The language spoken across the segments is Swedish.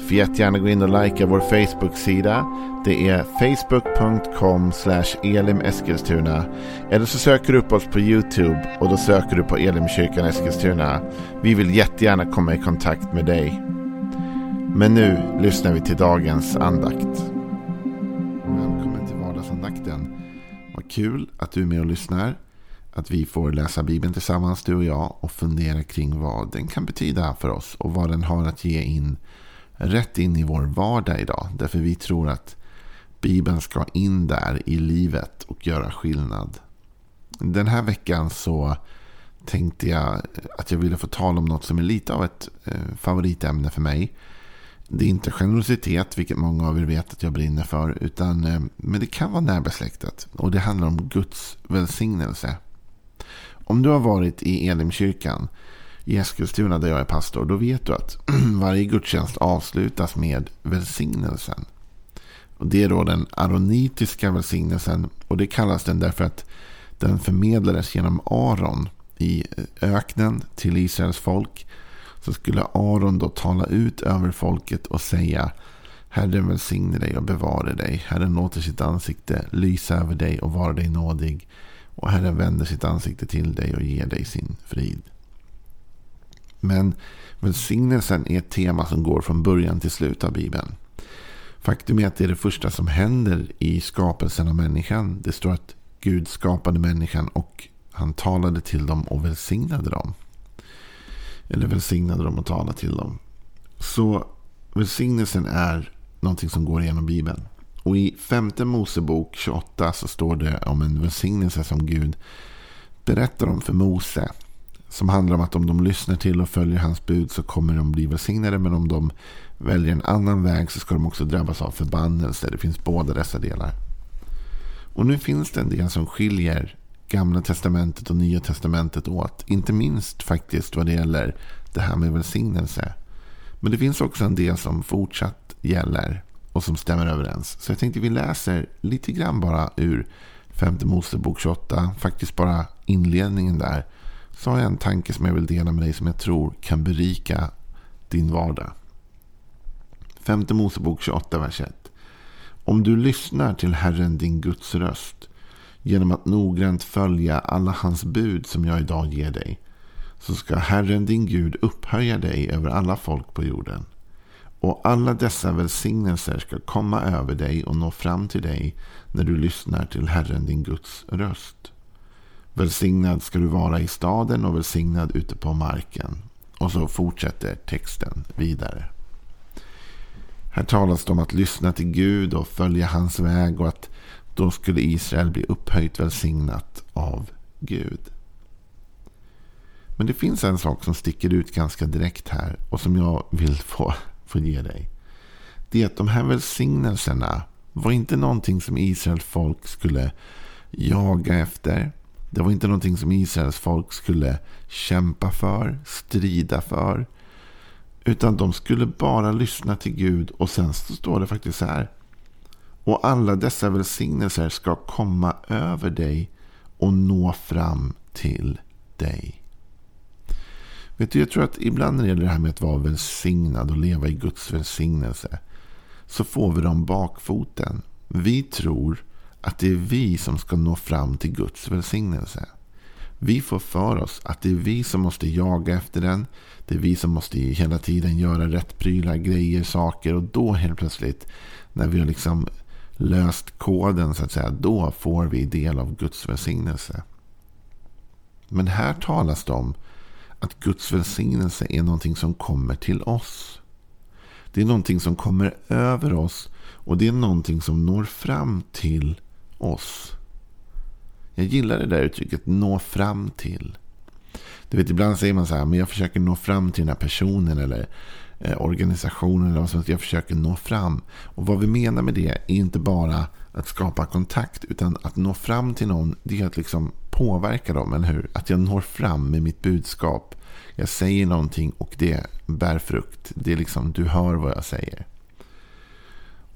Får jättegärna gå in och likea vår Facebook-sida. Det är facebook.com elimeskilstuna. Eller så söker du upp oss på YouTube och då söker du på Elimkyrkan Eskilstuna. Vi vill jättegärna komma i kontakt med dig. Men nu lyssnar vi till dagens andakt. Välkommen till vardagsandakten. Vad kul att du är med och lyssnar. Att vi får läsa Bibeln tillsammans, du och jag, och fundera kring vad den kan betyda för oss och vad den har att ge in rätt in i vår vardag idag. Därför vi tror att Bibeln ska in där i livet och göra skillnad. Den här veckan så tänkte jag att jag ville få tala om något som är lite av ett eh, favoritämne för mig. Det är inte generositet, vilket många av er vet att jag brinner för. Utan, eh, men det kan vara närbesläktat. Och det handlar om Guds välsignelse. Om du har varit i Elimkyrkan i Eskilstuna där jag är pastor, då vet du att varje gudstjänst avslutas med välsignelsen. Och det är då den aronitiska välsignelsen och det kallas den därför att den förmedlades genom Aron i öknen till Israels folk. Så skulle Aron då tala ut över folket och säga Herren välsigne dig och bevare dig. Herren låter sitt ansikte lysa över dig och vara dig nådig. Och Herren vänder sitt ansikte till dig och ger dig sin frid. Men välsignelsen är ett tema som går från början till slut av Bibeln. Faktum är att det är det första som händer i skapelsen av människan. Det står att Gud skapade människan och han talade till dem och välsignade dem. Eller välsignade dem och talade till dem. Så välsignelsen är någonting som går igenom Bibeln. Och i femte Mosebok 28 så står det om en välsignelse som Gud berättar om för Mose. Som handlar om att om de lyssnar till och följer hans bud så kommer de bli välsignade. Men om de väljer en annan väg så ska de också drabbas av förbannelse. Det finns båda dessa delar. Och nu finns det en del som skiljer Gamla testamentet och Nya testamentet åt. Inte minst faktiskt vad det gäller det här med välsignelse. Men det finns också en del som fortsatt gäller och som stämmer överens. Så jag tänkte vi läser lite grann bara ur femte Mosebok 28. Faktiskt bara inledningen där så har jag en tanke som jag vill dela med dig som jag tror kan berika din vardag. Femte Mosebok 28, vers 1. Om du lyssnar till Herren din Guds röst genom att noggrant följa alla hans bud som jag idag ger dig så ska Herren din Gud upphöja dig över alla folk på jorden. Och alla dessa välsignelser ska komma över dig och nå fram till dig när du lyssnar till Herren din Guds röst. Välsignad ska du vara i staden och välsignad ute på marken. Och så fortsätter texten vidare. Här talas det om att lyssna till Gud och följa hans väg och att då skulle Israel bli upphöjt välsignat av Gud. Men det finns en sak som sticker ut ganska direkt här och som jag vill få, få ge dig. Det är att de här välsignelserna var inte någonting som Israels folk skulle jaga efter. Det var inte någonting som Israels folk skulle kämpa för, strida för. Utan de skulle bara lyssna till Gud och sen så står det faktiskt så här. Och alla dessa välsignelser ska komma över dig och nå fram till dig. Vet du, jag tror att ibland när det gäller det här med att vara välsignad och leva i Guds välsignelse så får vi dem bakfoten. Vi tror att det är vi som ska nå fram till Guds välsignelse. Vi får för oss att det är vi som måste jaga efter den. Det är vi som måste hela tiden göra rätt prylar, grejer, saker. Och då helt plötsligt, när vi har liksom löst koden så att säga, då får vi del av Guds välsignelse. Men här talas det om att Guds välsignelse är någonting som kommer till oss. Det är någonting som kommer över oss och det är någonting som når fram till oss. Jag gillar det där uttrycket, nå fram till. Du vet, ibland säger man så här, men jag försöker nå fram till den här personen eller eh, organisationen. Eller vad som Jag försöker nå fram. Och vad vi menar med det är inte bara att skapa kontakt, utan att nå fram till någon, det är att liksom påverka dem, eller hur? Att jag når fram med mitt budskap. Jag säger någonting och det bär frukt. Det är liksom, du hör vad jag säger.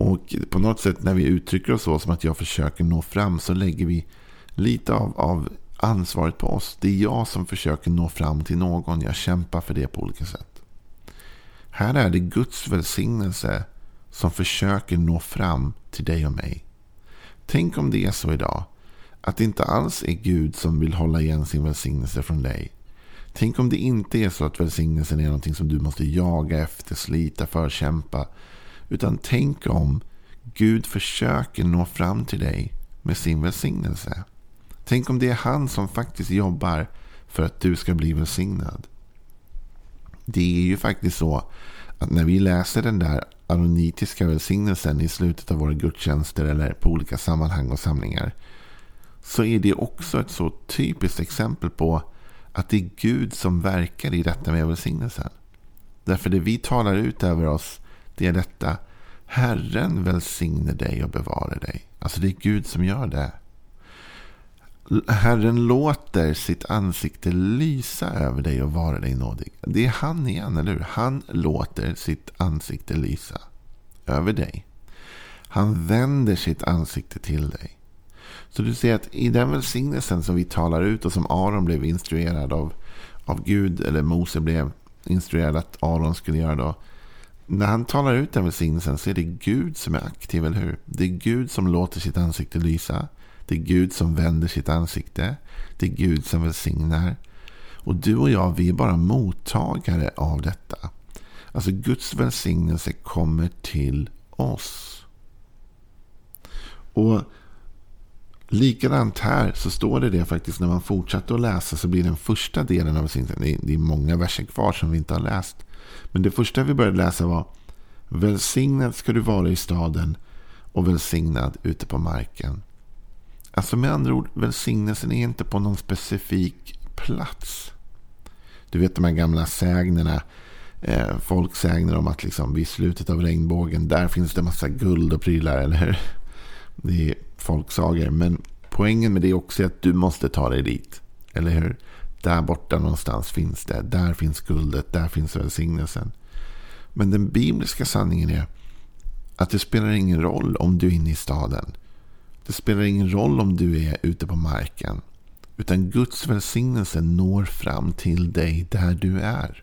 Och på något sätt när vi uttrycker oss så som att jag försöker nå fram så lägger vi lite av, av ansvaret på oss. Det är jag som försöker nå fram till någon. Jag kämpar för det på olika sätt. Här är det Guds välsignelse som försöker nå fram till dig och mig. Tänk om det är så idag. Att det inte alls är Gud som vill hålla igen sin välsignelse från dig. Tänk om det inte är så att välsignelsen är någonting som du måste jaga efter, slita för, kämpa. Utan tänk om Gud försöker nå fram till dig med sin välsignelse. Tänk om det är han som faktiskt jobbar för att du ska bli välsignad. Det är ju faktiskt så att när vi läser den där aronitiska välsignelsen i slutet av våra gudstjänster eller på olika sammanhang och samlingar. Så är det också ett så typiskt exempel på att det är Gud som verkar i detta med välsignelsen. Därför det vi talar ut över oss, det är detta. Herren välsigne dig och bevara dig. Alltså det är Gud som gör det. Herren låter sitt ansikte lysa över dig och vara dig nådig. Det är han igen, eller hur? Han låter sitt ansikte lysa över dig. Han vänder sitt ansikte till dig. Så du ser att i den välsignelsen som vi talar ut och som Aron blev instruerad av, av Gud, eller Mose blev instruerad att Aron skulle göra då. När han talar ut den välsignelsen så är det Gud som är aktiv, eller hur? Det är Gud som låter sitt ansikte lysa. Det är Gud som vänder sitt ansikte. Det är Gud som välsignar. Och du och jag, vi är bara mottagare av detta. Alltså Guds välsignelse kommer till oss. Och likadant här så står det det faktiskt när man fortsätter att läsa så blir den första delen av välsignelsen. Det är många verser kvar som vi inte har läst. Men det första vi började läsa var Välsignad ska du vara i staden och välsignad ute på marken. Alltså med andra ord, välsignelsen är inte på någon specifik plats. Du vet de här gamla sägnerna. Eh, folk sägner om att liksom vid slutet av regnbågen, där finns det massa guld och prylar, eller hur? Det är folksagor. Men poängen med det också är också att du måste ta dig dit. Eller hur? Där borta någonstans finns det. Där finns guldet. Där finns välsignelsen. Men den bibliska sanningen är att det spelar ingen roll om du är inne i staden. Det spelar ingen roll om du är ute på marken. Utan Guds välsignelse når fram till dig där du är.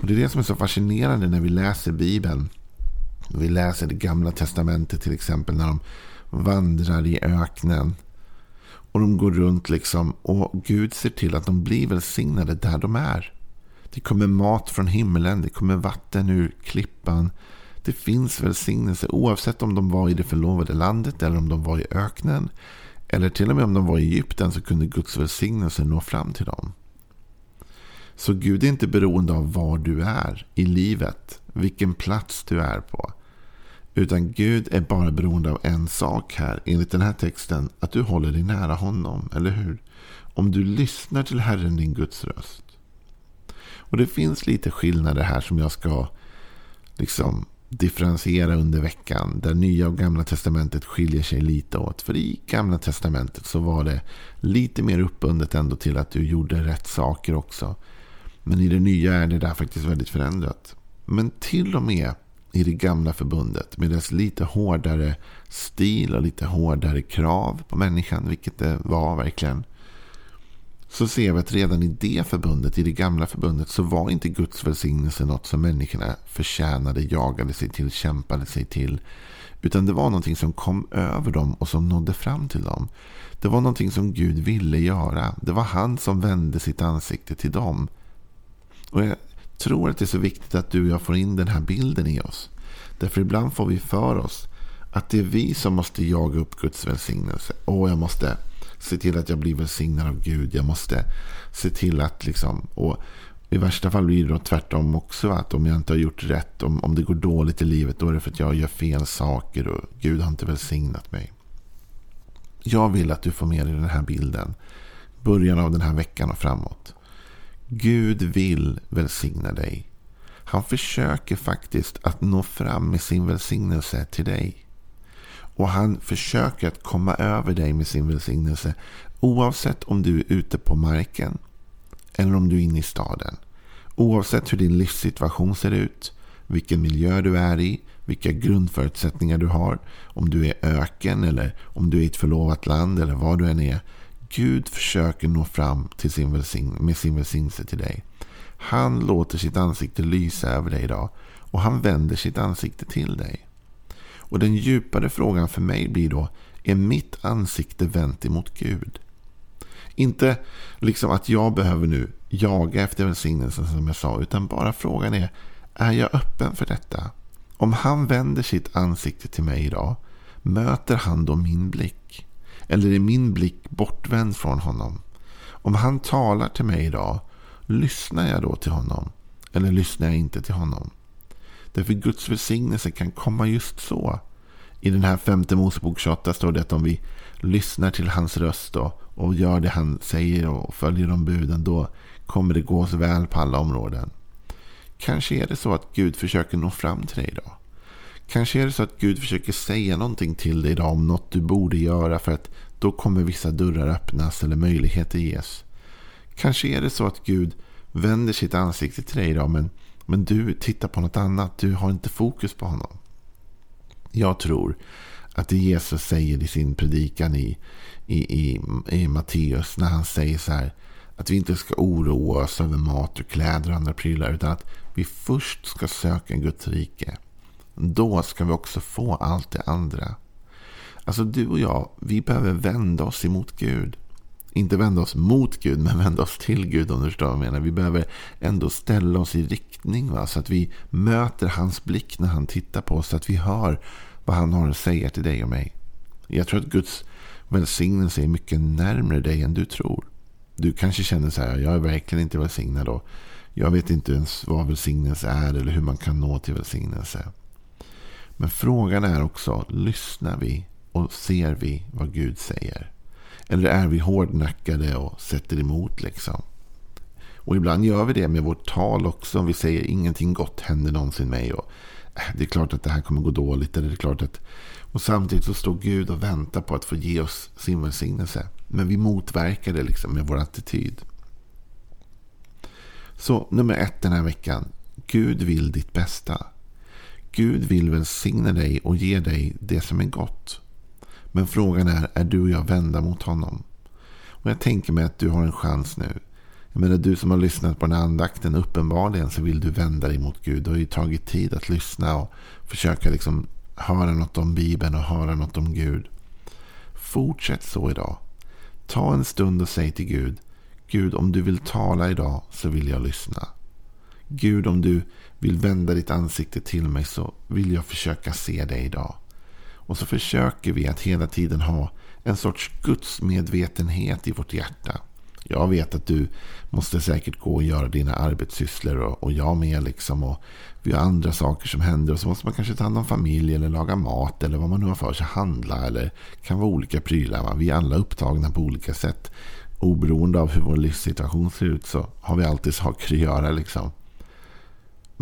Och Det är det som är så fascinerande när vi läser Bibeln. Vi läser det gamla testamentet till exempel när de vandrar i öknen. Och de går runt liksom och Gud ser till att de blir välsignade där de är. Det kommer mat från himlen, det kommer vatten ur klippan. Det finns välsignelse oavsett om de var i det förlovade landet eller om de var i öknen. Eller till och med om de var i Egypten så kunde Guds välsignelse nå fram till dem. Så Gud är inte beroende av var du är i livet, vilken plats du är på. Utan Gud är bara beroende av en sak här, enligt den här texten, att du håller dig nära honom, eller hur? Om du lyssnar till Herren din Guds röst. Och det finns lite skillnader här som jag ska liksom differentiera under veckan. Där nya och gamla testamentet skiljer sig lite åt. För i gamla testamentet så var det lite mer uppbundet ändå till att du gjorde rätt saker också. Men i det nya är det där faktiskt väldigt förändrat. Men till och med i det gamla förbundet med dess lite hårdare stil och lite hårdare krav på människan, vilket det var verkligen. Så ser vi att redan i det förbundet, i det gamla förbundet, så var inte Guds välsignelse något som människorna förtjänade, jagade sig till, kämpade sig till. Utan det var någonting som kom över dem och som nådde fram till dem. Det var någonting som Gud ville göra. Det var han som vände sitt ansikte till dem. Och jag tror att det är så viktigt att du och jag får in den här bilden i oss. Därför ibland får vi för oss att det är vi som måste jaga upp Guds välsignelse. Och jag måste se till att jag blir välsignad av Gud. Jag måste se till att liksom... Och I värsta fall blir det då tvärtom också. Att om jag inte har gjort rätt, om, om det går dåligt i livet, då är det för att jag gör fel saker och Gud har inte välsignat mig. Jag vill att du får med dig den här bilden. Början av den här veckan och framåt. Gud vill välsigna dig. Han försöker faktiskt att nå fram med sin välsignelse till dig. Och han försöker att komma över dig med sin välsignelse. Oavsett om du är ute på marken eller om du är inne i staden. Oavsett hur din livssituation ser ut, vilken miljö du är i, vilka grundförutsättningar du har. Om du är öken eller om du är i ett förlovat land eller var du än är. Gud försöker nå fram till sin välsign med sin välsignelse till dig. Han låter sitt ansikte lysa över dig idag och han vänder sitt ansikte till dig. Och den djupare frågan för mig blir då, är mitt ansikte vänt emot Gud? Inte liksom att jag behöver nu jaga efter välsignelsen som jag sa, utan bara frågan är, är jag öppen för detta? Om han vänder sitt ansikte till mig idag, möter han då min blick? Eller är min blick bortvänd från honom? Om han talar till mig idag, lyssnar jag då till honom? Eller lyssnar jag inte till honom? Därför Guds välsignelse kan komma just så. I den här femte Mosebok 28 står det att om vi lyssnar till hans röst och, och gör det han säger och följer de buden, då kommer det gå oss väl på alla områden. Kanske är det så att Gud försöker nå fram till dig idag. Kanske är det så att Gud försöker säga någonting till dig idag om något du borde göra för att då kommer vissa dörrar öppnas eller möjligheter ges. Kanske är det så att Gud vänder sitt ansikte till dig idag men, men du tittar på något annat. Du har inte fokus på honom. Jag tror att det Jesus säger i sin predikan i, i, i, i Matteus när han säger så här att vi inte ska oroa oss över mat och kläder och andra prylar utan att vi först ska söka Guds rike. Då ska vi också få allt det andra. Alltså du och jag, vi behöver vända oss emot Gud. Inte vända oss mot Gud, men vända oss till Gud om du förstår vad jag menar. Vi behöver ändå ställa oss i riktning va? så att vi möter hans blick när han tittar på oss. Så att vi hör vad han har att säga till dig och mig. Jag tror att Guds välsignelse är mycket närmare dig än du tror. Du kanske känner så här, jag är verkligen inte välsignad då. jag vet inte ens vad välsignelse är eller hur man kan nå till välsignelse. Men frågan är också, lyssnar vi och ser vi vad Gud säger? Eller är vi hårdnackade och sätter emot liksom? Och ibland gör vi det med vårt tal också. Vi säger ingenting gott händer någonsin mig. Och äh, det är klart att det här kommer gå dåligt. Eller det är klart att... Och samtidigt så står Gud och väntar på att få ge oss sin välsignelse. Men vi motverkar det liksom med vår attityd. Så nummer ett den här veckan. Gud vill ditt bästa. Gud vill välsigna dig och ge dig det som är gott. Men frågan är, är du och jag vända mot honom? Och jag tänker mig att du har en chans nu. Jag menar du som har lyssnat på den här andakten, uppenbarligen så vill du vända dig mot Gud. Du har ju tagit tid att lyssna och försöka liksom höra något om Bibeln och höra något om Gud. Fortsätt så idag. Ta en stund och säg till Gud, Gud om du vill tala idag så vill jag lyssna. Gud om du vill vända ditt ansikte till mig så vill jag försöka se dig idag. Och så försöker vi att hela tiden ha en sorts gudsmedvetenhet i vårt hjärta. Jag vet att du måste säkert gå och göra dina arbetssysslor och, och jag med. Liksom, och vi har andra saker som händer och så måste man kanske ta hand om familj eller laga mat eller vad man nu har för sig. Handla eller kan vara olika prylar. Va? Vi är alla upptagna på olika sätt. Oberoende av hur vår livssituation ser ut så har vi alltid saker att göra. Liksom.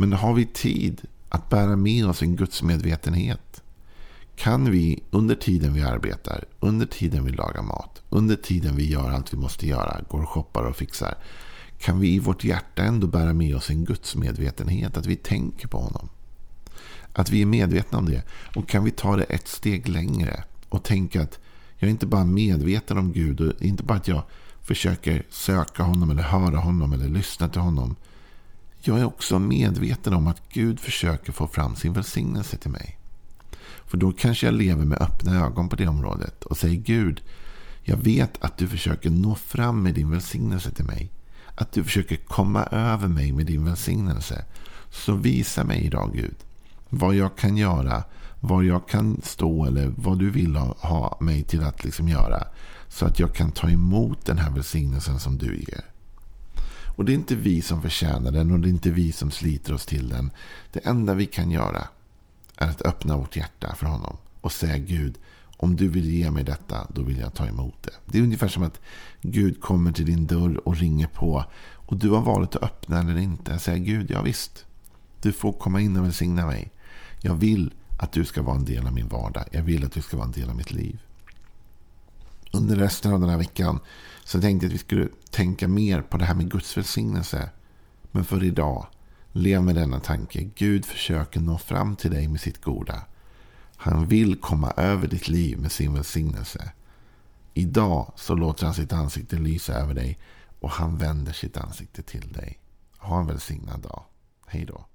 Men har vi tid att bära med oss en gudsmedvetenhet? Kan vi under tiden vi arbetar, under tiden vi lagar mat, under tiden vi gör allt vi måste göra, går och shoppar och fixar. Kan vi i vårt hjärta ändå bära med oss en gudsmedvetenhet, att vi tänker på honom? Att vi är medvetna om det. Och kan vi ta det ett steg längre och tänka att jag är inte bara medveten om Gud och inte bara att jag försöker söka honom eller höra honom eller lyssna till honom. Jag är också medveten om att Gud försöker få fram sin välsignelse till mig. För då kanske jag lever med öppna ögon på det området och säger Gud, jag vet att du försöker nå fram med din välsignelse till mig. Att du försöker komma över mig med din välsignelse. Så visa mig idag Gud vad jag kan göra, var jag kan stå eller vad du vill ha mig till att liksom göra. Så att jag kan ta emot den här välsignelsen som du ger. Och det är inte vi som förtjänar den och det är inte vi som sliter oss till den. Det enda vi kan göra är att öppna vårt hjärta för honom och säga Gud, om du vill ge mig detta, då vill jag ta emot det. Det är ungefär som att Gud kommer till din dörr och ringer på och du har valet att öppna eller inte. Jag säger Gud, ja visst, du får komma in och välsigna mig. Jag vill att du ska vara en del av min vardag. Jag vill att du ska vara en del av mitt liv. Under resten av den här veckan så tänkte jag att vi skulle tänka mer på det här med Guds välsignelse. Men för idag, lev med denna tanke. Gud försöker nå fram till dig med sitt goda. Han vill komma över ditt liv med sin välsignelse. Idag så låter han sitt ansikte lysa över dig och han vänder sitt ansikte till dig. Ha en välsignad dag. Hej då.